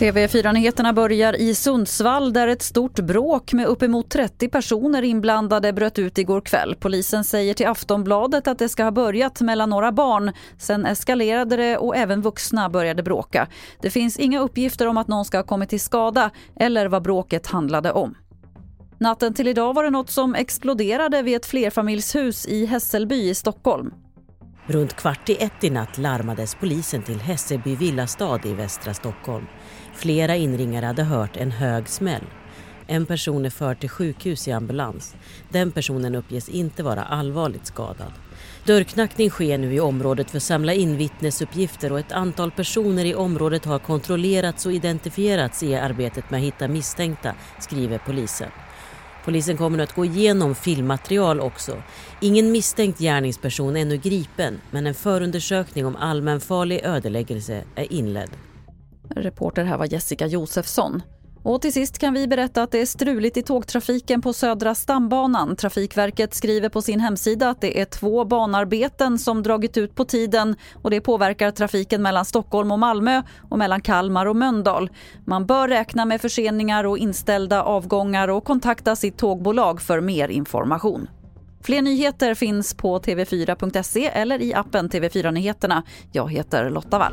TV4-nyheterna börjar i Sundsvall där ett stort bråk med uppemot 30 personer inblandade bröt ut igår kväll. Polisen säger till Aftonbladet att det ska ha börjat mellan några barn. Sen eskalerade det och även vuxna började bråka. Det finns inga uppgifter om att någon ska ha kommit till skada eller vad bråket handlade om. Natten till idag var det något som exploderade vid ett flerfamiljshus i Hässelby i Stockholm. Runt kvart i ett i natt larmades polisen till Hässelby villastad i västra Stockholm. Flera inringare hade hört en hög smäll. En person är förd till sjukhus i ambulans. Den personen uppges inte vara allvarligt skadad. Dörrknackning sker nu i området för att samla in vittnesuppgifter och ett antal personer i området har kontrollerats och identifierats i arbetet med att hitta misstänkta, skriver polisen. Polisen kommer nu att gå igenom filmmaterial också. Ingen misstänkt gärningsperson är ännu gripen men en förundersökning om allmänfarlig ödeläggelse är inledd. Reporter här var Jessica Josefsson. Och till sist kan vi berätta att det är struligt i tågtrafiken på Södra stambanan. Trafikverket skriver på sin hemsida att det är två banarbeten som dragit ut på tiden och det påverkar trafiken mellan Stockholm och Malmö och mellan Kalmar och Mölndal. Man bör räkna med förseningar och inställda avgångar och kontakta sitt tågbolag för mer information. Fler nyheter finns på tv4.se eller i appen TV4 Nyheterna. Jag heter Lotta Wall.